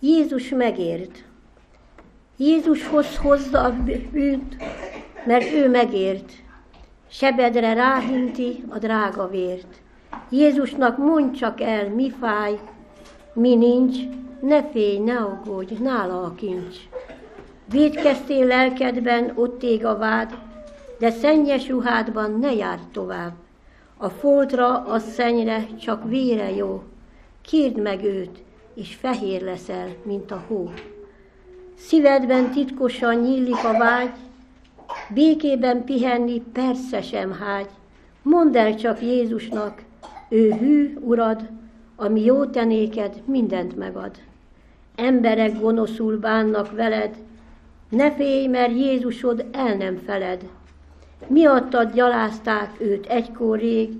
Jézus megért. Jézushoz hozza a bűnt, mert ő megért. Sebedre ráhinti a drága vért. Jézusnak mondj csak el, mi fáj, mi nincs, ne félj, ne aggódj, nála a kincs. Védkeztél lelkedben, ott ég a vád, de szennyes ruhádban ne járj tovább. A foltra, a szennyre csak vére jó. Kérd meg őt, és fehér leszel, mint a hó. Szívedben titkosan nyílik a vágy, békében pihenni persze sem hágy. Mondd el csak Jézusnak, ő hű, urad, ami jó tenéked, mindent megad. Emberek gonoszul bánnak veled, ne félj, mert Jézusod el nem feled. Miattad gyalázták őt egykor rég,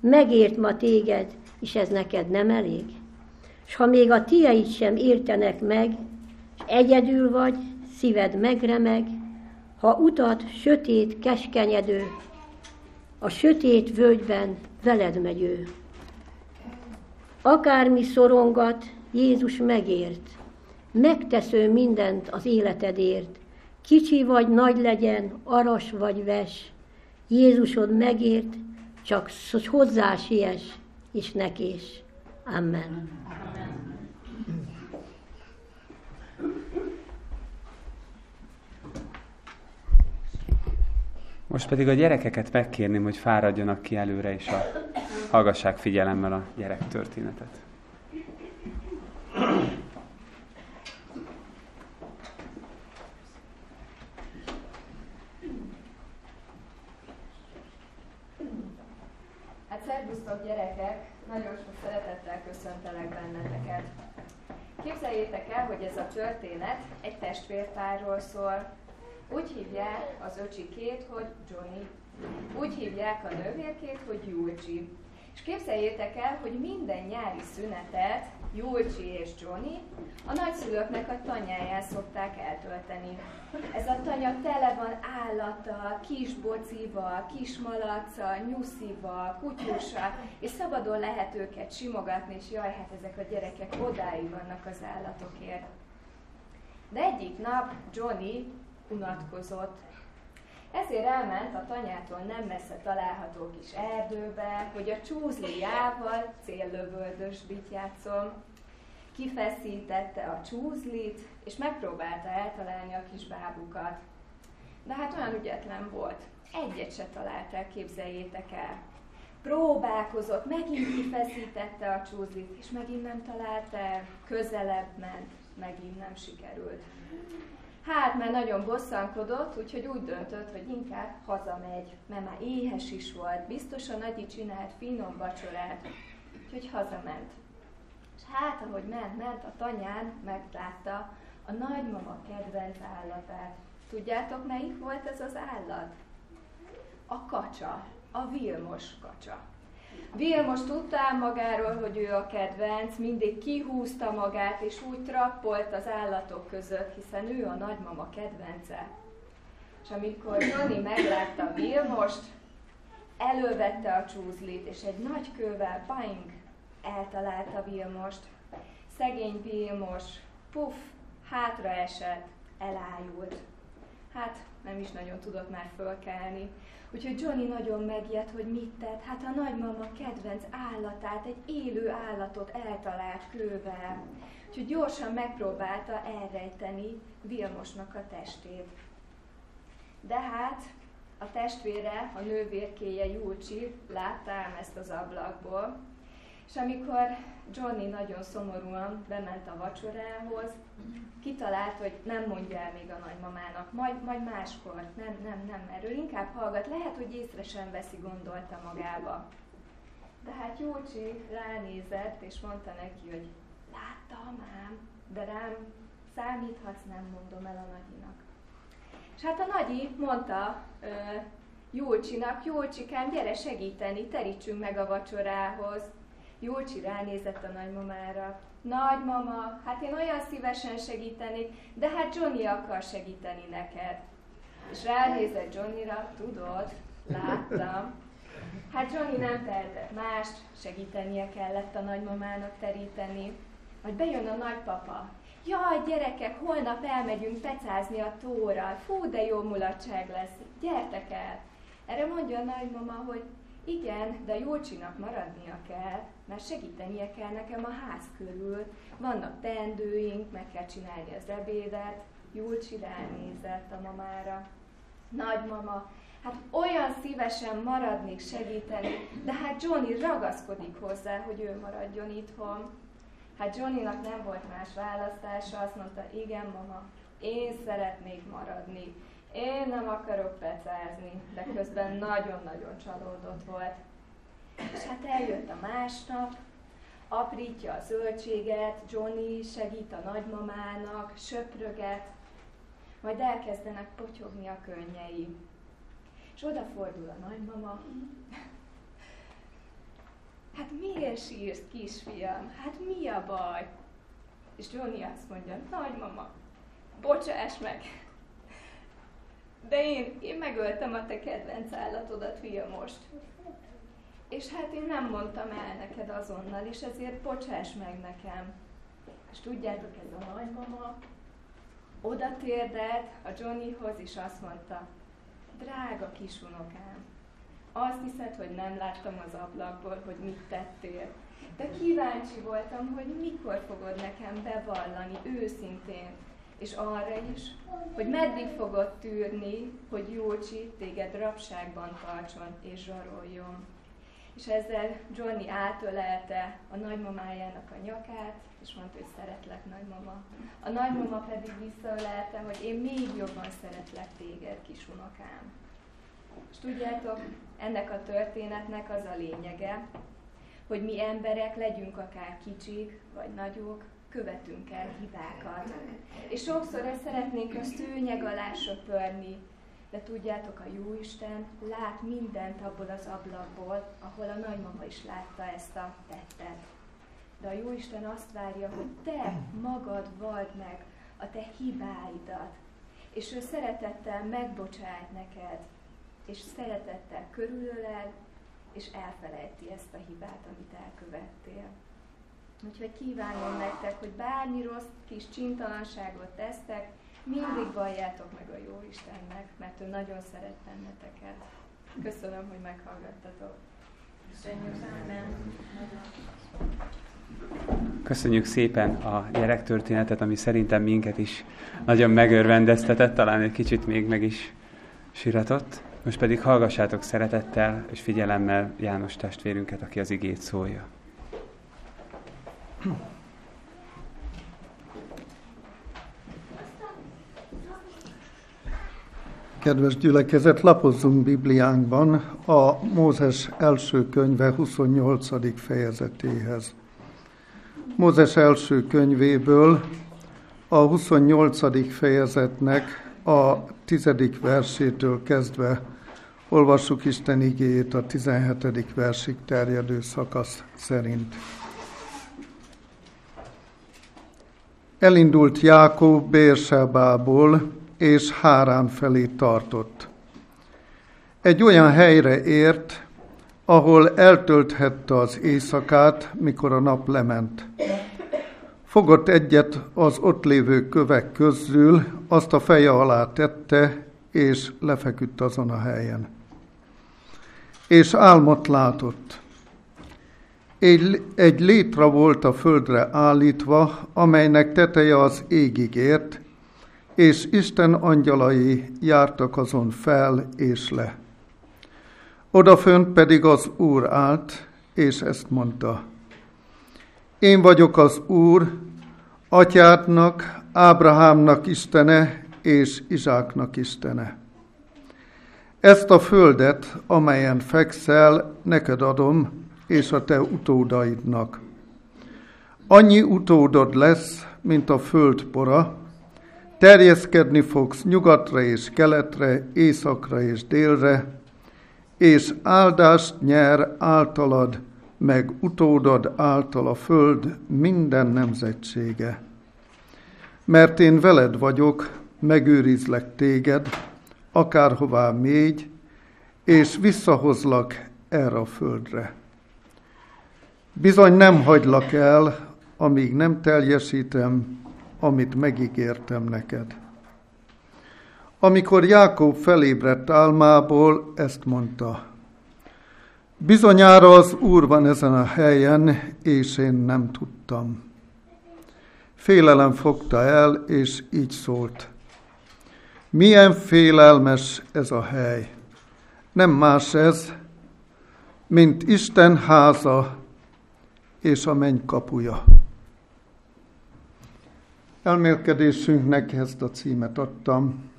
megért ma téged, és ez neked nem elég? S ha még a tieid sem értenek meg, és egyedül vagy, szíved megremeg, ha utat sötét, keskenyedő, a sötét völgyben veled megy ő. Akármi szorongat, Jézus megért, megtesző mindent az életedért, kicsi vagy nagy legyen, aras vagy ves, Jézusod megért, csak hozzá siess, és nekés. Amen. Most pedig a gyerekeket megkérném, hogy fáradjanak ki előre, és a, hallgassák figyelemmel a gyerek történetet. Hát szervusztok gyerekek! Nagyon sok szeretettel köszöntelek benneteket. Képzeljétek el, hogy ez a történet egy testvérpárról szól, úgy hívják az öcsikét, hogy Johnny. Úgy hívják a nővérkét, hogy Julcsi. És képzeljétek el, hogy minden nyári szünetet Julcsi és Johnny a nagyszülőknek a tanyáján szokták eltölteni. Ez a tanya tele van állata, kis bocival, kis malacsal, nyuszival, kutyussal, és szabadon lehet őket simogatni, és jaj, hát ezek a gyerekek odáig vannak az állatokért. De egyik nap Johnny unatkozott. Ezért elment a tanyától nem messze található kis erdőbe, hogy a csúzliával céllövöldösbit játszom. Kifeszítette a csúzlit, és megpróbálta eltalálni a kis bábukat. De hát olyan ügyetlen volt. Egyet se talált el, képzeljétek el. Próbálkozott, megint kifeszítette a csúzlit, és megint nem talált el, közelebb ment, megint nem sikerült. Hát, mert nagyon bosszankodott, úgyhogy úgy döntött, hogy inkább hazamegy, mert már éhes is volt, biztosan Nagyi csinált finom vacsorát, úgyhogy hazament. És hát, ahogy ment, ment, a tanyán meglátta a nagymama kedvenc állatát. Tudjátok, melyik volt ez az állat? A kacsa, a Vilmos kacsa. Vilmos tudta magáról, hogy ő a kedvenc, mindig kihúzta magát, és úgy trappolt az állatok között, hiszen ő a nagymama kedvence. És amikor Johnny meglátta Vilmost, elővette a csúzlit, és egy nagy kővel, bang, eltalálta Vilmost. Szegény Vilmos, puff, hátra esett, elájult. Hát nem is nagyon tudott már fölkelni. Úgyhogy Johnny nagyon megijedt, hogy mit tett. Hát a nagymama kedvenc állatát, egy élő állatot eltalált klővel. Úgyhogy gyorsan megpróbálta elrejteni Vilmosnak a testét. De hát a testvére, a nővérkéje Júlcsi látta ezt az ablakból, és amikor Johnny nagyon szomorúan bement a vacsorához, kitalált, hogy nem mondja el még a nagymamának, majd, majd máskor, nem, nem, nem, erről inkább hallgat, lehet, hogy észre sem veszi, gondolta magába. De hát Jócsi ránézett, és mondta neki, hogy láttam ám, de rám számíthatsz, nem mondom el a nagyinak. És hát a nagyi mondta ö, Júlcsinak, Júlcsikám, gyere segíteni, terítsünk meg a vacsorához. Júlcsi ránézett a nagymamára. Nagymama, hát én olyan szívesen segítenék, de hát Johnny akar segíteni neked. És ránézett Johnnyra, tudod, láttam. Hát Johnny nem tehetett mást, segítenie kellett a nagymamának teríteni. Majd bejön a nagypapa. Jaj, gyerekek, holnap elmegyünk pecázni a tóral. Fú, de jó mulatság lesz. Gyertek el! Erre mondja a nagymama, hogy igen, de Júlcsinak maradnia kell, mert segítenie kell nekem a ház körül. Vannak teendőink, meg kell csinálni az ebédet. Júlcsi ránézett a mamára. Nagymama, hát olyan szívesen maradnék segíteni, de hát Johnny ragaszkodik hozzá, hogy ő maradjon itthon. Hát Johnnynak nem volt más választása, azt mondta, igen mama, én szeretnék maradni, én nem akarok pecázni, de közben nagyon-nagyon csalódott volt. És hát eljött a másnap, aprítja a zöldséget, Johnny segít a nagymamának, söpröget, majd elkezdenek potyogni a könnyei. És odafordul a nagymama, hát miért sírsz, kisfiam? Hát mi a baj? És Johnny azt mondja, nagymama, bocsáss meg, de én, én megöltem a te kedvenc állatodat, fia, most. És hát én nem mondtam el neked azonnal, és ezért bocsáss meg nekem. És tudjátok, ez a nagymama oda térdelt a Johnnyhoz, és azt mondta, drága kisunokám, azt hiszed, hogy nem láttam az ablakból, hogy mit tettél. De kíváncsi voltam, hogy mikor fogod nekem bevallani őszintén, és arra is, hogy meddig fogod tűrni, hogy Jócsi téged rabságban tartson és zsaroljon. És ezzel Johnny átölelte a nagymamájának a nyakát, és mondta, hogy szeretlek, nagymama. A nagymama pedig visszaölelte, hogy én még jobban szeretlek téged, kisunokám. És tudjátok, ennek a történetnek az a lényege, hogy mi emberek legyünk akár kicsik vagy nagyok, követünk el hibákat. És sokszor ezt szeretnénk a szőnyeg alá söpörni, de tudjátok, a Jóisten lát mindent abból az ablakból, ahol a nagymama is látta ezt a tettet. De a Jóisten azt várja, hogy te magad vald meg a te hibáidat, és ő szeretettel megbocsájt neked, és szeretettel körülölel, és elfelejti ezt a hibát, amit elkövettél. Úgyhogy kívánom nektek, hogy bármi rossz kis csintalanságot tesztek, mindig valljátok meg a jó Istennek, mert ő nagyon szeret benneteket. Köszönöm, hogy meghallgattatok. Köszönjük szépen a gyerektörténetet, ami szerintem minket is nagyon megörvendeztetett, talán egy kicsit még meg is siratott. Most pedig hallgassátok szeretettel és figyelemmel János testvérünket, aki az igét szólja. Kedves gyülekezet, lapozzunk Bibliánkban a Mózes első könyve 28. fejezetéhez. Mózes első könyvéből a 28. fejezetnek a 10. versétől kezdve olvassuk Isten igéjét a 17. versig terjedő szakasz szerint. Elindult Jákob Bérsebából, és Hárán felé tartott. Egy olyan helyre ért, ahol eltölthette az éjszakát, mikor a nap lement. Fogott egyet az ott lévő kövek közül, azt a feje alá tette, és lefeküdt azon a helyen. És álmot látott. Egy, egy létra volt a földre állítva, amelynek teteje az égig ért, és Isten angyalai jártak azon fel és le. Odafönt pedig az Úr állt, és ezt mondta. Én vagyok az Úr, atyádnak, Ábrahámnak Istene és Izsáknak Istene. Ezt a földet, amelyen fekszel, neked adom, és a te utódaidnak. Annyi utódod lesz, mint a föld pora, terjeszkedni fogsz nyugatra és keletre, északra és délre, és áldást nyer általad meg utódad által a föld minden nemzetsége. Mert én veled vagyok, megőrizlek téged, akárhová mégy, és visszahozlak erre a földre. Bizony nem hagylak el, amíg nem teljesítem, amit megígértem neked. Amikor Jákob felébredt álmából, ezt mondta. Bizonyára az Úr van ezen a helyen, és én nem tudtam. Félelem fogta el, és így szólt. Milyen félelmes ez a hely. Nem más ez, mint Isten háza és a menny kapuja. Elmélkedésünknek ezt a címet adtam.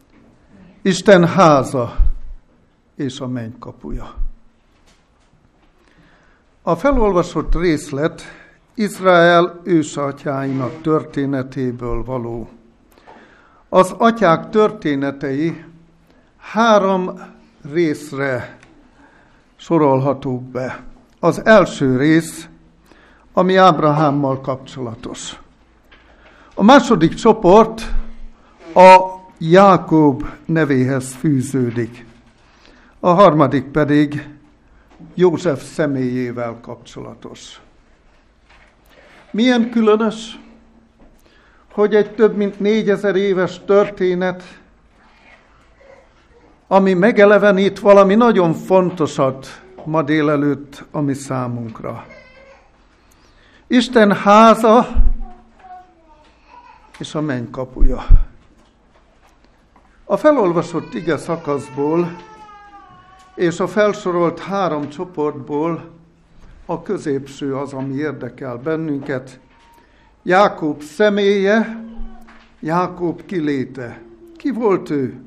Isten háza és a menny kapuja. A felolvasott részlet Izrael ősatyáinak történetéből való. Az atyák történetei három részre sorolhatók be. Az első rész, ami Ábrahámmal kapcsolatos. A második csoport a Jákob nevéhez fűződik. A harmadik pedig József személyével kapcsolatos. Milyen különös, hogy egy több mint négyezer éves történet, ami megelevenít valami nagyon fontosat ma délelőtt a mi számunkra. Isten háza és a menny kapuja. A felolvasott ige szakaszból és a felsorolt három csoportból a középső az, ami érdekel bennünket. Jákob személye, Jákob kiléte. Ki volt ő?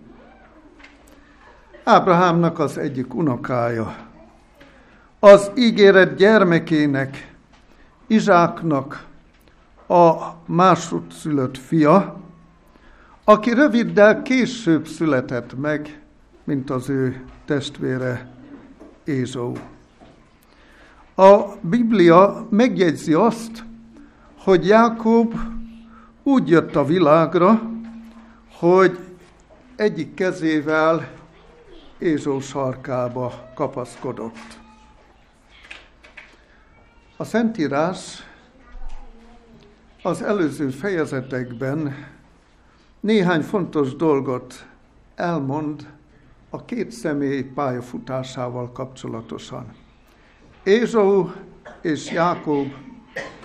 Ábrahámnak az egyik unokája. Az ígéret gyermekének, Izsáknak a másodszülött fia, aki röviddel később született meg, mint az ő testvére Ézsó. A Biblia megjegyzi azt, hogy Jákob úgy jött a világra, hogy egyik kezével Ézsó sarkába kapaszkodott. A Szentírás az előző fejezetekben néhány fontos dolgot elmond a két személy pályafutásával kapcsolatosan. Ézsó és Jákob,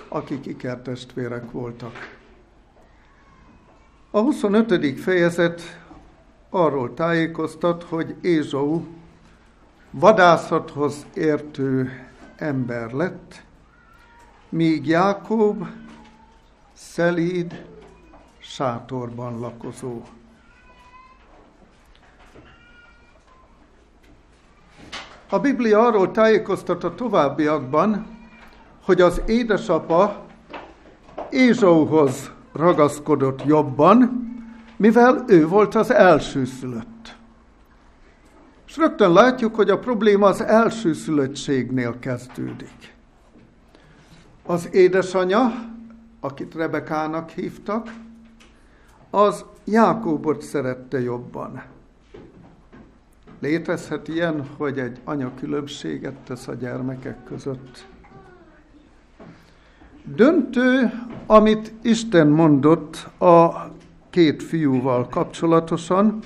akik ikertestvérek voltak. A 25. fejezet arról tájékoztat, hogy Ézsó vadászathoz értő ember lett, míg Jákob szelíd, sátorban lakozó. A Biblia arról tájékoztat a továbbiakban, hogy az édesapa Ézsóhoz ragaszkodott jobban, mivel ő volt az elsőszülött. És rögtön látjuk, hogy a probléma az elsőszülöttségnél kezdődik. Az édesanya, akit Rebekának hívtak, az Jákóbot szerette jobban. Létezhet ilyen, hogy egy anya különbséget tesz a gyermekek között. Döntő, amit Isten mondott a két fiúval kapcsolatosan,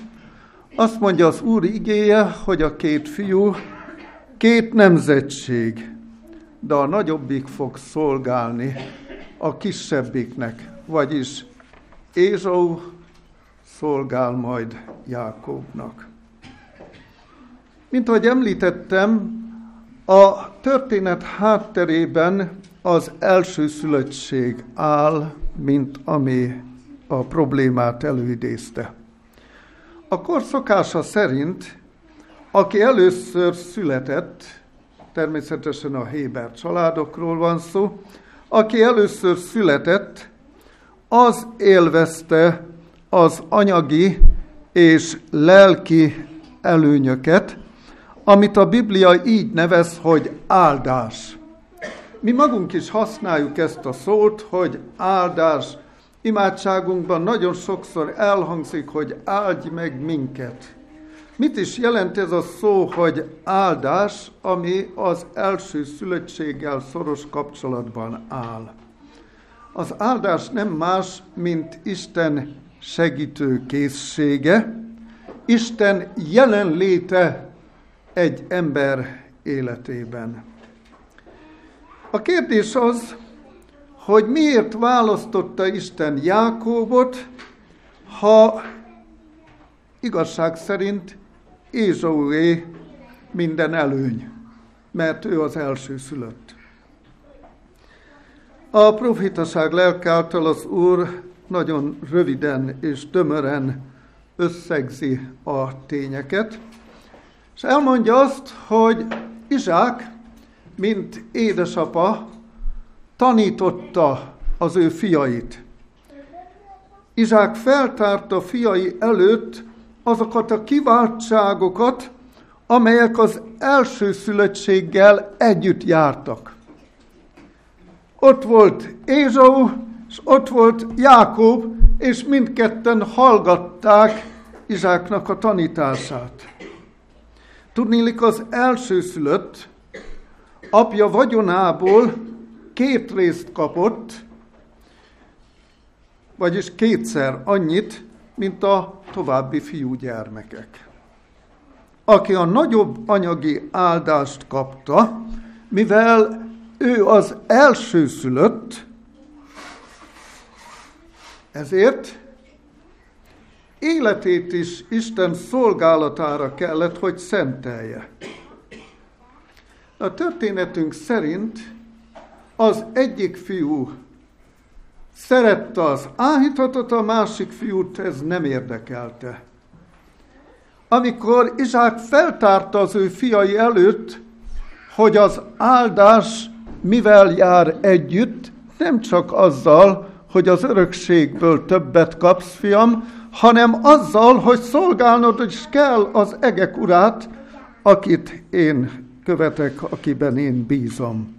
azt mondja az Úr igéje, hogy a két fiú két nemzetség, de a nagyobbik fog szolgálni a kisebbiknek, vagyis Ézsó szolgál majd Jákobnak. Mint ahogy említettem, a történet hátterében az elsőszülöttség áll, mint ami a problémát előidézte. A kor szokása szerint, aki először született, természetesen a Héber családokról van szó, aki először született, az élvezte az anyagi és lelki előnyöket, amit a Biblia így nevez, hogy áldás. Mi magunk is használjuk ezt a szót, hogy áldás. Imádságunkban nagyon sokszor elhangzik, hogy áldj meg minket. Mit is jelent ez a szó, hogy áldás, ami az első szülöttséggel szoros kapcsolatban áll? Az áldás nem más, mint Isten segítő készsége, Isten jelenléte egy ember életében. A kérdés az, hogy miért választotta Isten Jákóbot, ha igazság szerint Ézsaué minden előny, mert ő az első szülött. A profitaság lelke által az Úr nagyon röviden és tömören összegzi a tényeket, és elmondja azt, hogy Izsák, mint édesapa, tanította az ő fiait. Izsák feltárta fiai előtt azokat a kiváltságokat, amelyek az első szülöttséggel együtt jártak. Ott volt Ézsau, és ott volt Jákob, és mindketten hallgatták Izsáknak a tanítását. Tudnélik, az elsőszülött apja vagyonából két részt kapott, vagyis kétszer annyit, mint a további fiúgyermekek. Aki a nagyobb anyagi áldást kapta, mivel ő az elsőszülött, ezért életét is Isten szolgálatára kellett, hogy szentelje. A történetünk szerint az egyik fiú szerette az áhítatot, a másik fiút ez nem érdekelte. Amikor Izsák feltárta az ő fiai előtt, hogy az áldás mivel jár együtt, nem csak azzal, hogy az örökségből többet kapsz, fiam, hanem azzal, hogy szolgálnod is kell az egek urát, akit én követek, akiben én bízom.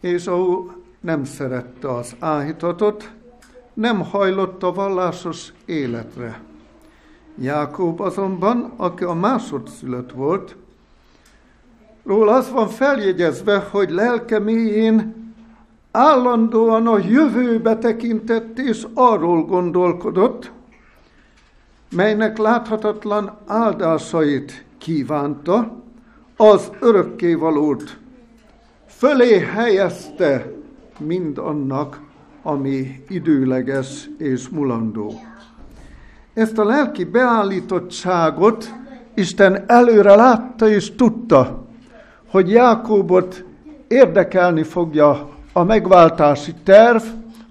És ahol nem szerette az áhítatot, nem hajlott a vallásos életre. Jákob azonban, aki a másodszülött volt, róla az van feljegyezve, hogy lelke mélyén állandóan a jövőbe tekintett és arról gondolkodott, melynek láthatatlan áldásait kívánta, az örökkévalót fölé helyezte mind annak, ami időleges és mulandó. Ezt a lelki beállítottságot Isten előre látta és tudta, hogy Jákóbot érdekelni fogja a megváltási terv,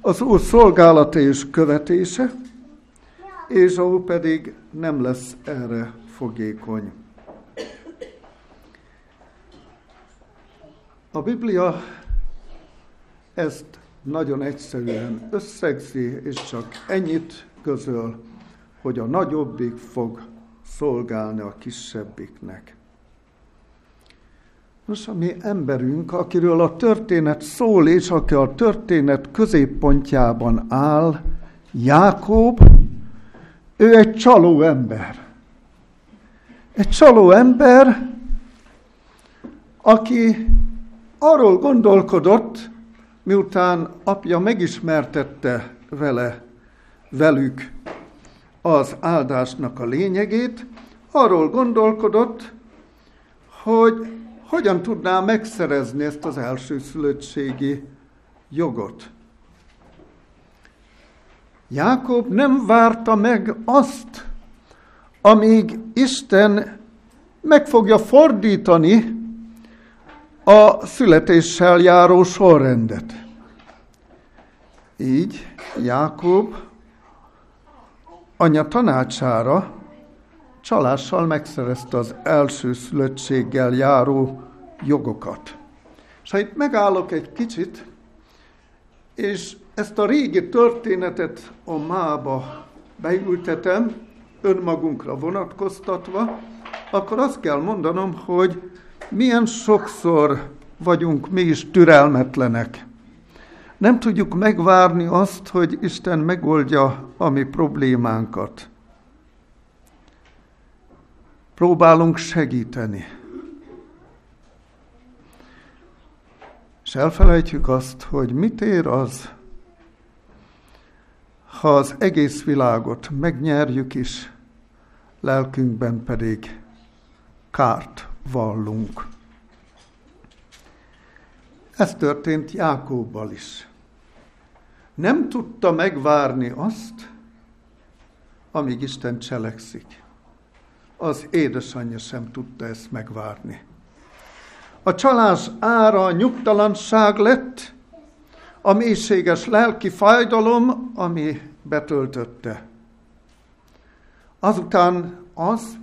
az Úr szolgálata és követése, és ahol pedig nem lesz erre fogékony. A Biblia ezt nagyon egyszerűen összegzi, és csak ennyit közöl, hogy a nagyobbik fog szolgálni a kisebbiknek. Nos, a mi emberünk, akiről a történet szól, és aki a történet középpontjában áll, Jákob, ő egy csaló ember. Egy csaló ember, aki arról gondolkodott, miután apja megismertette vele, velük az áldásnak a lényegét, arról gondolkodott, hogy hogyan tudná megszerezni ezt az elsőszülöttségi jogot. Jákob nem várta meg azt, amíg Isten meg fogja fordítani a születéssel járó sorrendet. Így Jákob anya tanácsára csalással megszerezte az első szülöttséggel járó jogokat. És ha itt megállok egy kicsit, és ezt a régi történetet a mába beültetem, önmagunkra vonatkoztatva, akkor azt kell mondanom, hogy milyen sokszor vagyunk mi is türelmetlenek. Nem tudjuk megvárni azt, hogy Isten megoldja a mi problémánkat. Próbálunk segíteni. És elfelejtjük azt, hogy mit ér az, ha az egész világot megnyerjük is, lelkünkben pedig kárt vallunk. Ez történt Jákóbbal is. Nem tudta megvárni azt, amíg Isten cselekszik. Az édesanyja sem tudta ezt megvárni. A csalás ára nyugtalanság lett, a mélységes lelki fájdalom, ami betöltötte. Azután az,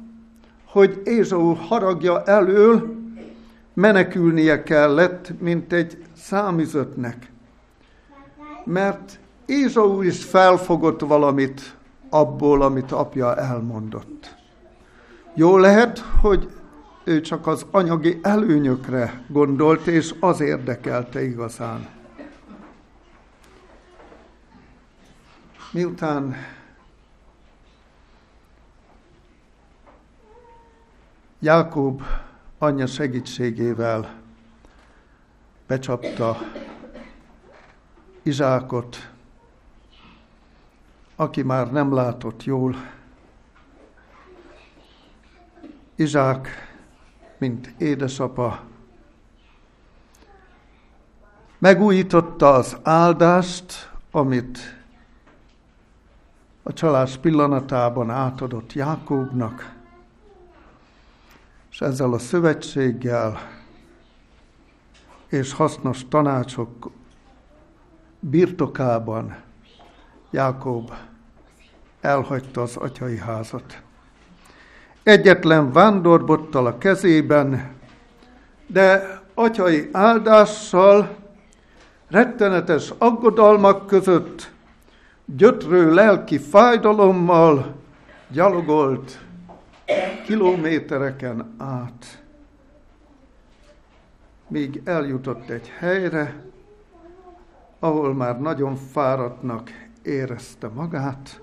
hogy Ézsau haragja elől menekülnie kellett, mint egy számüzöttnek. Mert Ézsau is felfogott valamit abból, amit apja elmondott. Jó lehet, hogy ő csak az anyagi előnyökre gondolt, és az érdekelte igazán. Miután Jákob anyja segítségével becsapta Izsákot, aki már nem látott jól. Izsák, mint édesapa, megújította az áldást, amit a csalás pillanatában átadott Jákóbnak, és ezzel a szövetséggel és hasznos tanácsok birtokában Jákob elhagyta az atyai házat. Egyetlen vándorbottal a kezében, de atyai áldással, rettenetes aggodalmak között, gyötrő lelki fájdalommal gyalogolt kilométereken át, míg eljutott egy helyre, ahol már nagyon fáradtnak érezte magát,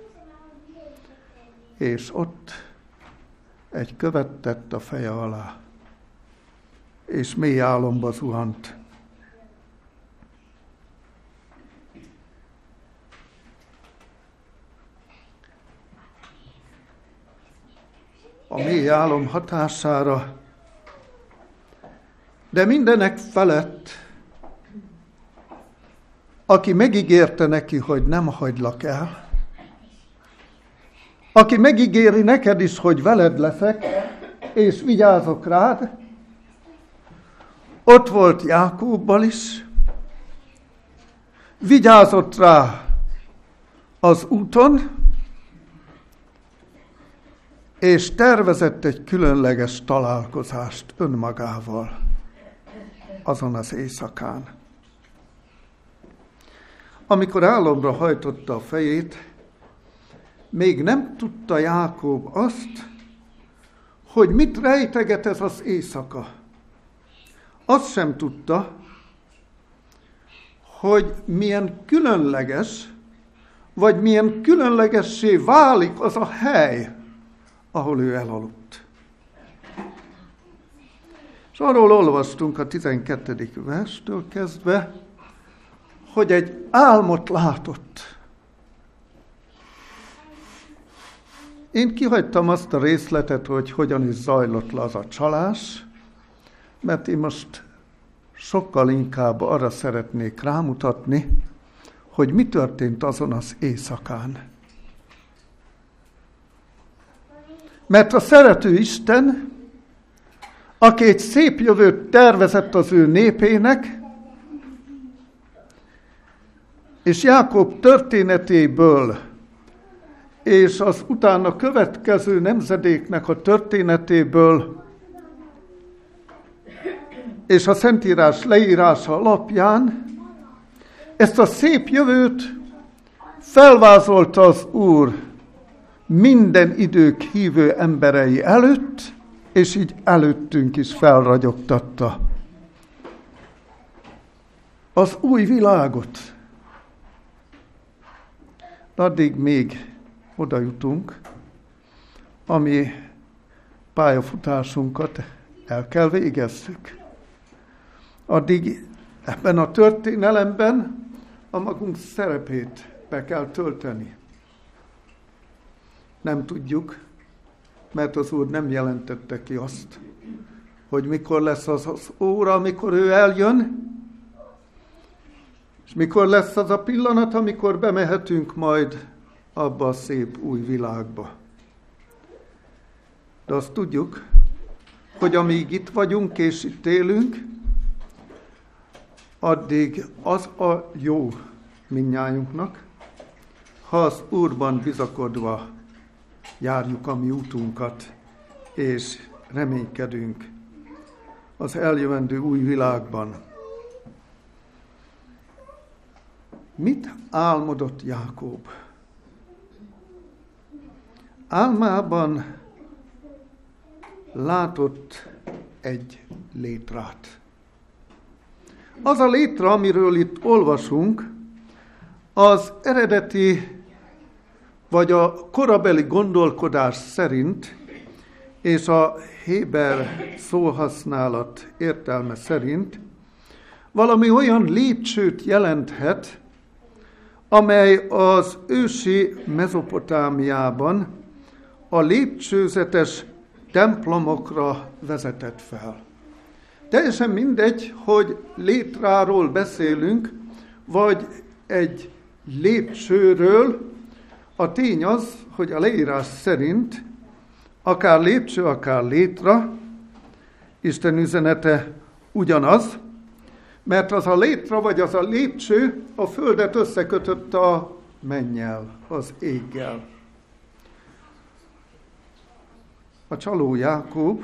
és ott egy követ tett a feje alá, és mély álomba zuhant. A mély álom hatására, de mindenek felett, aki megígérte neki, hogy nem hagylak el, aki megígéri neked is, hogy veled leszek, és vigyázok rád, ott volt Jákóbbal is, vigyázott rá az úton, és tervezett egy különleges találkozást önmagával azon az éjszakán. Amikor álomra hajtotta a fejét, még nem tudta Jákob azt, hogy mit rejteget ez az éjszaka. Azt sem tudta, hogy milyen különleges, vagy milyen különlegessé válik az a hely, ahol ő elaludt. És arról olvastunk a 12. verstől kezdve, hogy egy álmot látott. Én kihagytam azt a részletet, hogy hogyan is zajlott le az a csalás, mert én most sokkal inkább arra szeretnék rámutatni, hogy mi történt azon az éjszakán. Mert a szerető Isten, aki egy szép jövőt tervezett az ő népének, és Jákob történetéből és az utána következő nemzedéknek a történetéből és a Szentírás leírása alapján ezt a szép jövőt felvázolta az Úr minden idők hívő emberei előtt, és így előttünk is felragyogtatta. az új világot. Addig még oda jutunk, ami pályafutásunkat el kell végezzük. Addig ebben a történelemben a magunk szerepét be kell tölteni. Nem tudjuk, mert az Úr nem jelentette ki azt, hogy mikor lesz az az óra, amikor ő eljön, és mikor lesz az a pillanat, amikor bemehetünk majd abba a szép új világba. De azt tudjuk, hogy amíg itt vagyunk és itt élünk, addig az a jó minnyájunknak, ha az Úrban bizakodva járjuk a mi útunkat, és reménykedünk az eljövendő új világban. Mit álmodott Jákob? Álmában látott egy létrát. Az a létra, amiről itt olvasunk, az eredeti vagy a korabeli gondolkodás szerint és a Héber szóhasználat értelme szerint valami olyan lépcsőt jelenthet, amely az ősi Mezopotámiában a lépcsőzetes templomokra vezetett fel. Teljesen mindegy, hogy létráról beszélünk, vagy egy lépcsőről, a tény az, hogy a leírás szerint akár lépcső, akár létra, Isten üzenete ugyanaz, mert az a létra, vagy az a lépcső a földet összekötött a mennyel, az éggel. A csaló Jákob,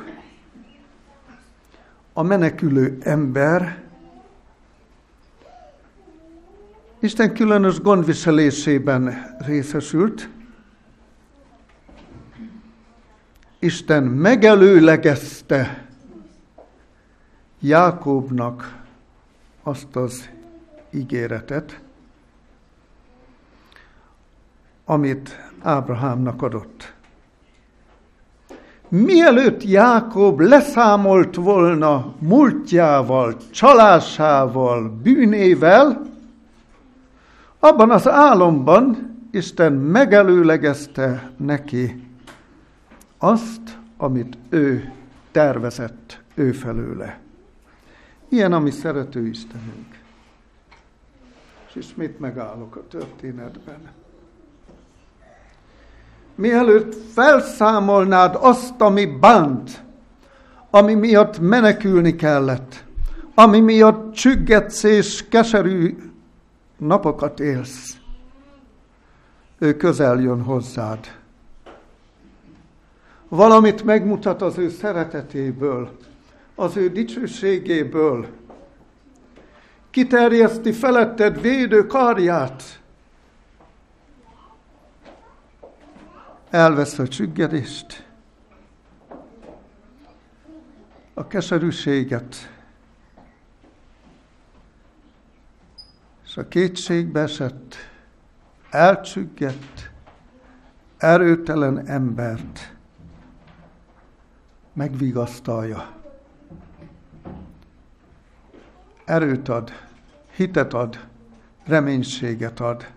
a menekülő ember, Isten különös gondviselésében részesült, Isten megelőlegezte Jákobnak azt az ígéretet, amit Ábrahámnak adott. Mielőtt Jákob leszámolt volna múltjával, csalásával, bűnével, abban az álomban Isten megelőlegezte neki azt, amit ő tervezett ő felőle. Ilyen a mi szerető Istenünk. És ismét megállok a történetben. Mielőtt felszámolnád azt, ami bánt, ami miatt menekülni kellett, ami miatt csüggetsz és keserű napokat élsz, ő közel jön hozzád. Valamit megmutat az ő szeretetéből, az ő dicsőségéből. Kiterjeszti feletted védő karját. Elvesz a csüggedést, a keserűséget, és a kétségbe esett, elcsüggett, erőtelen embert megvigasztalja. Erőt ad, hitet ad, reménységet ad.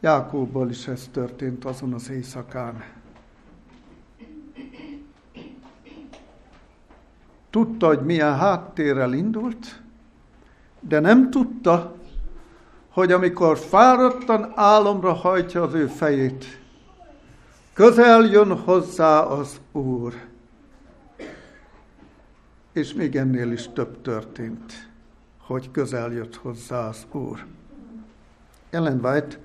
Jákóbbal is ez történt azon az éjszakán. Tudta, hogy milyen háttérrel indult, de nem tudta, hogy amikor fáradtan álomra hajtja az ő fejét, közel jön hozzá az Úr. És még ennél is több történt, hogy közel jött hozzá az Úr. Ellen White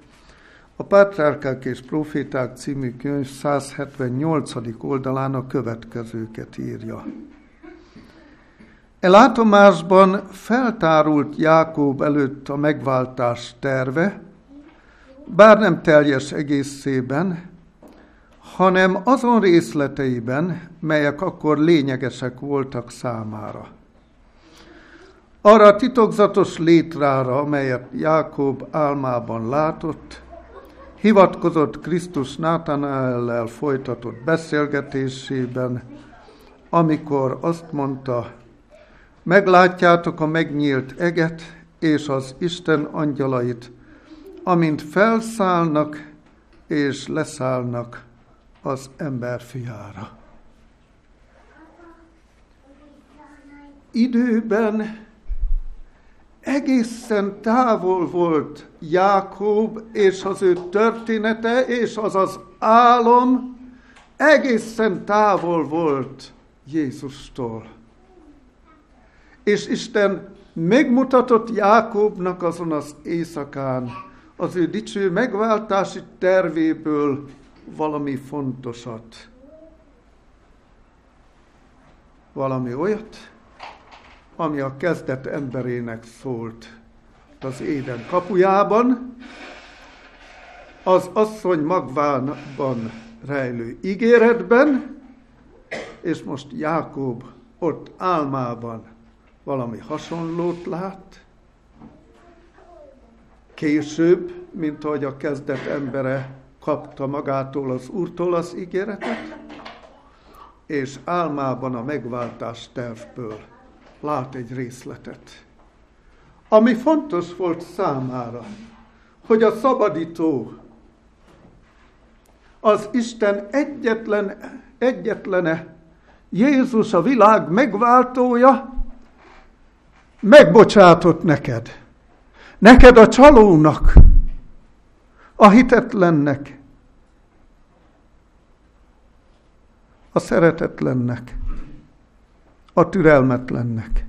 a Pátrárkák és Proféták című könyv 178. oldalán a következőket írja. E látomásban feltárult Jákob előtt a megváltás terve, bár nem teljes egészében, hanem azon részleteiben, melyek akkor lényegesek voltak számára. arra a titokzatos létrára, amelyet Jákob álmában látott, hivatkozott Krisztus Nátanaellel folytatott beszélgetésében, amikor azt mondta, meglátjátok a megnyílt eget és az Isten angyalait, amint felszállnak és leszállnak az ember fiára. Időben egészen távol volt Jákob és az ő története, és az az álom egészen távol volt Jézustól. És Isten megmutatott Jákobnak azon az éjszakán. Az ő dicső megváltási tervéből valami fontosat. Valami olyat, ami a kezdet emberének szólt az éden kapujában, az asszony magvánban rejlő ígéretben, és most Jákob ott álmában valami hasonlót lát, később, mint ahogy a kezdet embere kapta magától az Úrtól az ígéretet, és álmában a megváltás tervből lát egy részletet. Ami fontos volt számára, hogy a szabadító az Isten egyetlen, egyetlene, Jézus a világ megváltója, megbocsátott neked. Neked a csalónak, a hitetlennek, a szeretetlennek a türelmetlennek.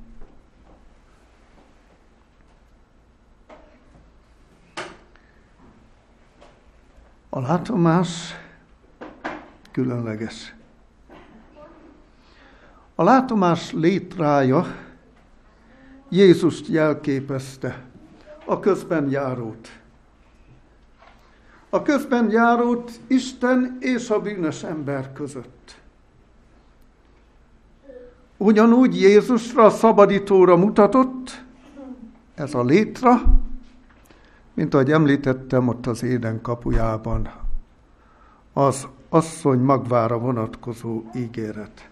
A látomás különleges. A látomás létrája Jézust jelképezte, a közben járót. A közben járót Isten és a bűnös ember között. Ugyanúgy Jézusra, a szabadítóra mutatott, ez a létra, mint ahogy említettem ott az éden kapujában, az asszony magvára vonatkozó ígéret.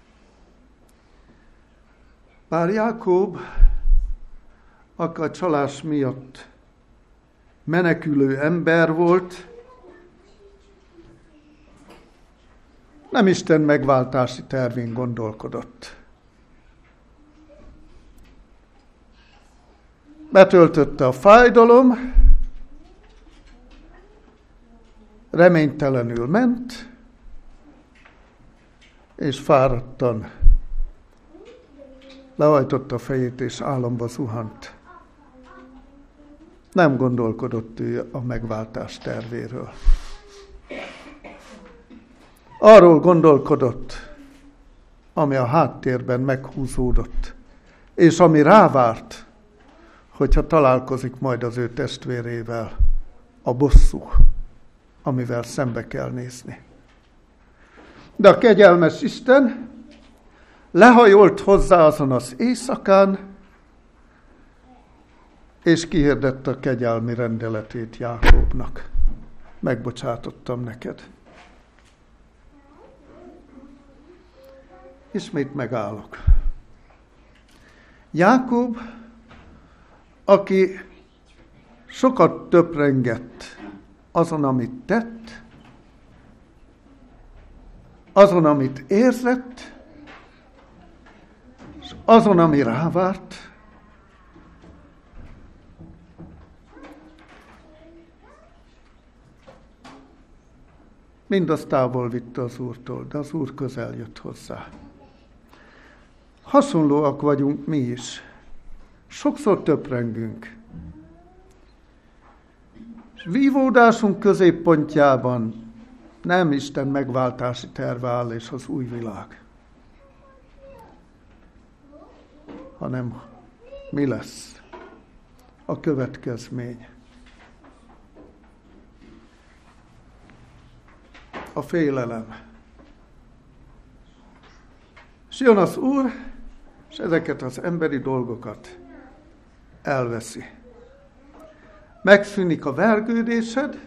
Bár Jákob, a csalás miatt menekülő ember volt, nem Isten megváltási tervén gondolkodott. betöltötte a fájdalom, reménytelenül ment, és fáradtan lehajtotta a fejét, és álomba zuhant. Nem gondolkodott ő a megváltás tervéről. Arról gondolkodott, ami a háttérben meghúzódott, és ami rávárt, hogyha találkozik majd az ő testvérével, a bosszú, amivel szembe kell nézni. De a kegyelmes Isten lehajolt hozzá azon az éjszakán, és kihirdette a kegyelmi rendeletét Jákobnak. Megbocsátottam neked. Ismét megállok. Jákob aki sokat töprengett azon, amit tett, azon, amit érzett, és azon, ami rávárt, mindazt távol vitte az Úrtól, de az Úr közel jött hozzá. Hasonlóak vagyunk mi is. Sokszor töprengünk. És vívódásunk középpontjában nem Isten megváltási terve áll és az új világ, hanem mi lesz a következmény. A félelem. És jön az Úr, és ezeket az emberi dolgokat elveszi. Megszűnik a vergődésed,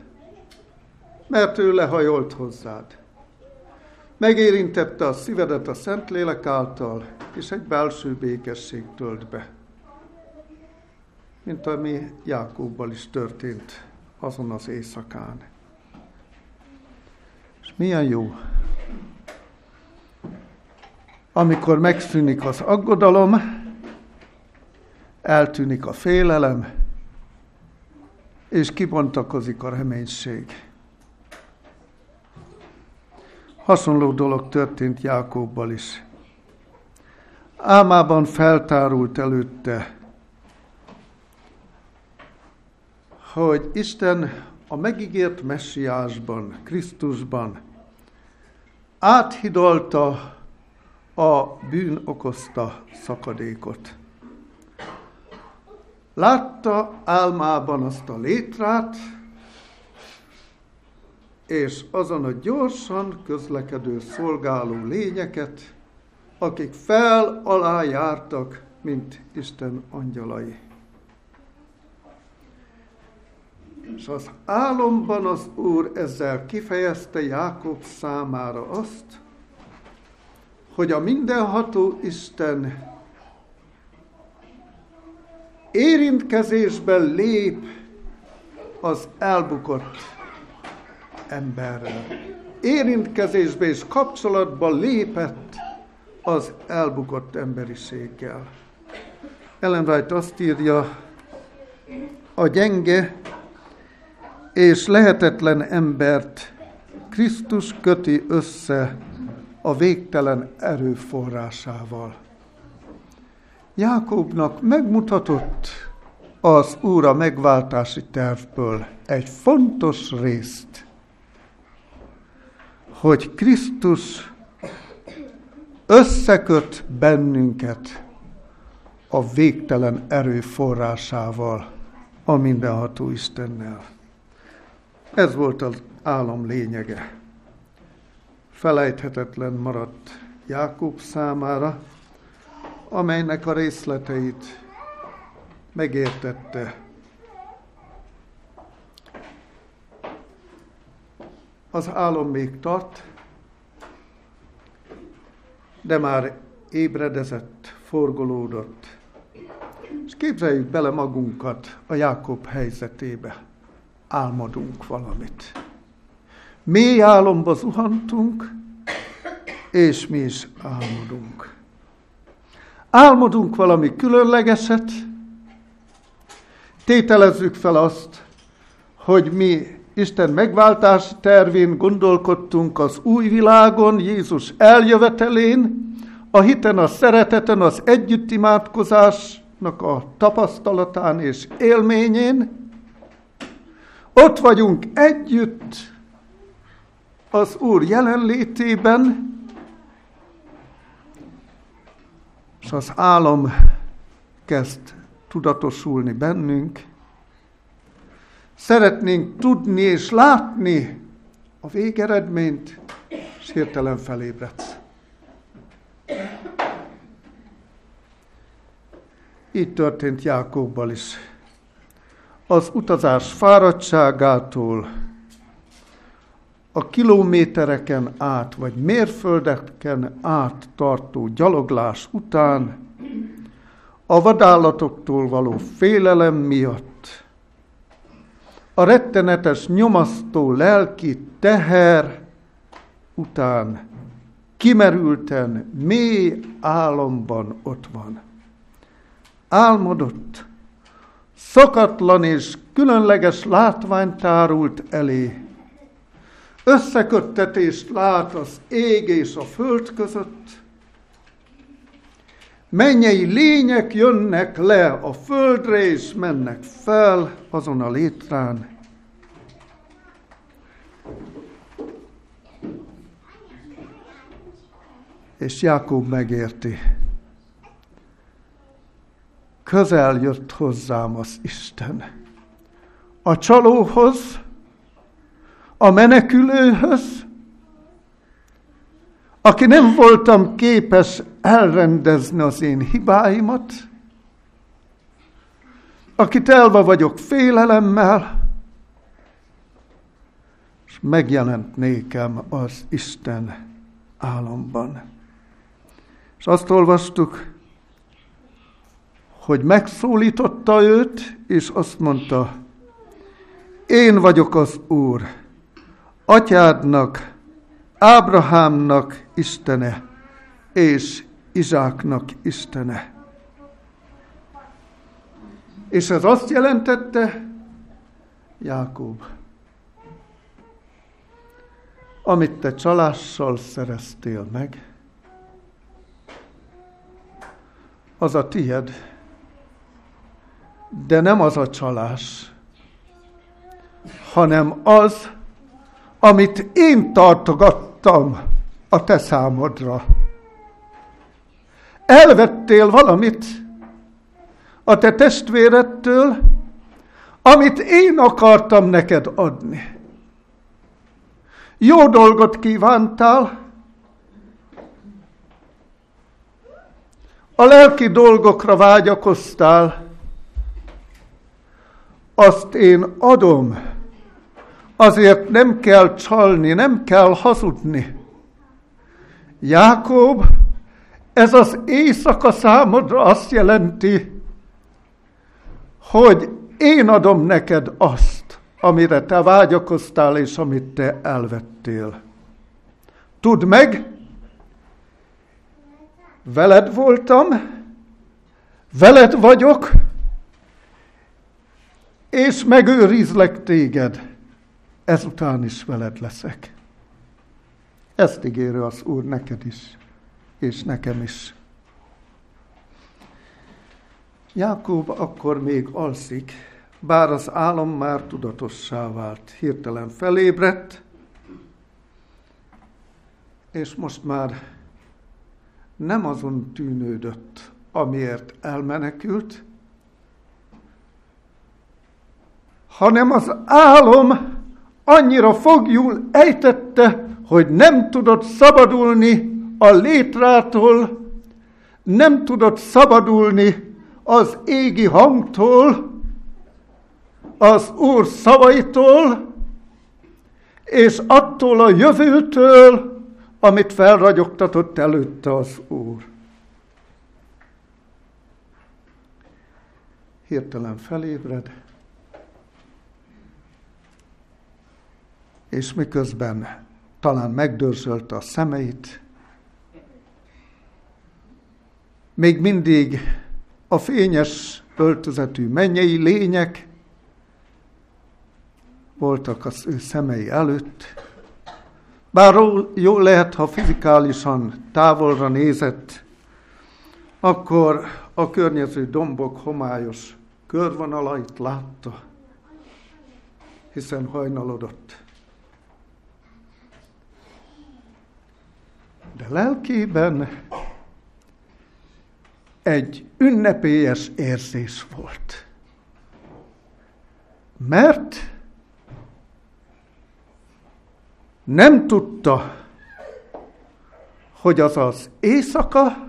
mert ő lehajolt hozzád. Megérintette a szívedet a Szentlélek által, és egy belső békesség tölt be. Mint ami Jákóbbal is történt azon az éjszakán. Milyen jó, amikor megszűnik az aggodalom, eltűnik a félelem, és kibontakozik a reménység. Hasonló dolog történt Jákobbal is. Álmában feltárult előtte, hogy Isten a megígért messiásban, Krisztusban áthidalta a bűn okozta szakadékot. Látta álmában azt a létrát, és azon a gyorsan közlekedő szolgáló lényeket, akik fel alá jártak, mint Isten angyalai. És az álomban az Úr ezzel kifejezte Jákob számára azt, hogy a mindenható Isten érintkezésben lép az elbukott emberrel. Érintkezésbe és kapcsolatba lépett az elbukott emberiséggel. Ellen White azt írja, a gyenge és lehetetlen embert Krisztus köti össze a végtelen erőforrásával. Jákobnak megmutatott az Úr a megváltási tervből egy fontos részt, hogy Krisztus összeköt bennünket a végtelen erőforrásával, a mindenható Istennel. Ez volt az álom lényege. Felejthetetlen maradt Jákob számára, amelynek a részleteit megértette. Az álom még tart, de már ébredezett, forgolódott. És képzeljük bele magunkat a Jákob helyzetébe. Álmodunk valamit. Mély álomba zuhantunk, és mi is álmodunk. Álmodunk valami különlegeset, tételezzük fel azt, hogy mi Isten megváltás tervén gondolkodtunk az új világon, Jézus eljövetelén, a hiten, a szereteten, az együttimádkozásnak a tapasztalatán és élményén. Ott vagyunk együtt az Úr jelenlétében, és az álom kezd tudatosulni bennünk. Szeretnénk tudni és látni a végeredményt, és hirtelen felébredsz. Így történt Jákobbal is. Az utazás fáradtságától, a kilométereken át, vagy mérföldeken át tartó gyaloglás után a vadállatoktól való félelem miatt, a rettenetes nyomasztó lelki teher után kimerülten, mély álomban ott van. Álmodott, szokatlan és különleges látvány tárult elé, összeköttetést lát az ég és a föld között, mennyei lények jönnek le a földre és mennek fel azon a létrán. És Jákob megérti. Közel jött hozzám az Isten. A csalóhoz, a menekülőhöz, aki nem voltam képes elrendezni az én hibáimat, akit elva vagyok félelemmel, és megjelent nékem az Isten álomban. És azt olvastuk, hogy megszólította őt, és azt mondta, én vagyok az Úr, atyádnak, Ábrahámnak Istene, és Izsáknak Istene. És ez azt jelentette, Jákob, amit te csalással szereztél meg, az a tied, de nem az a csalás, hanem az, amit én tartogattam a te számodra. Elvettél valamit a te testvérettől, amit én akartam neked adni. Jó dolgot kívántál, a lelki dolgokra vágyakoztál, azt én adom. Azért nem kell csalni, nem kell hazudni. Jákob, ez az éjszaka számodra azt jelenti, hogy én adom neked azt, amire te vágyakoztál, és amit te elvettél. Tudd meg, veled voltam, veled vagyok, és megőrizlek téged, ezután is veled leszek. Ezt ígérő az Úr neked is, és nekem is. Jákob akkor még alszik, bár az álom már tudatossá vált. Hirtelen felébredt, és most már nem azon tűnődött, amiért elmenekült, hanem az álom annyira fogjul ejtette, hogy nem tudott szabadulni a létrától, nem tudott szabadulni az égi hangtól, az Úr szavaitól, és attól a jövőtől, amit felragyogtatott előtte az Úr. Hirtelen felébred, és miközben talán megdörzsölte a szemeit, még mindig a fényes öltözetű mennyei lények voltak az ő szemei előtt, bár jó lehet, ha fizikálisan távolra nézett, akkor a környező dombok homályos körvonalait látta, hiszen hajnalodott. De lelkében egy ünnepélyes érzés volt. Mert nem tudta, hogy az az éjszaka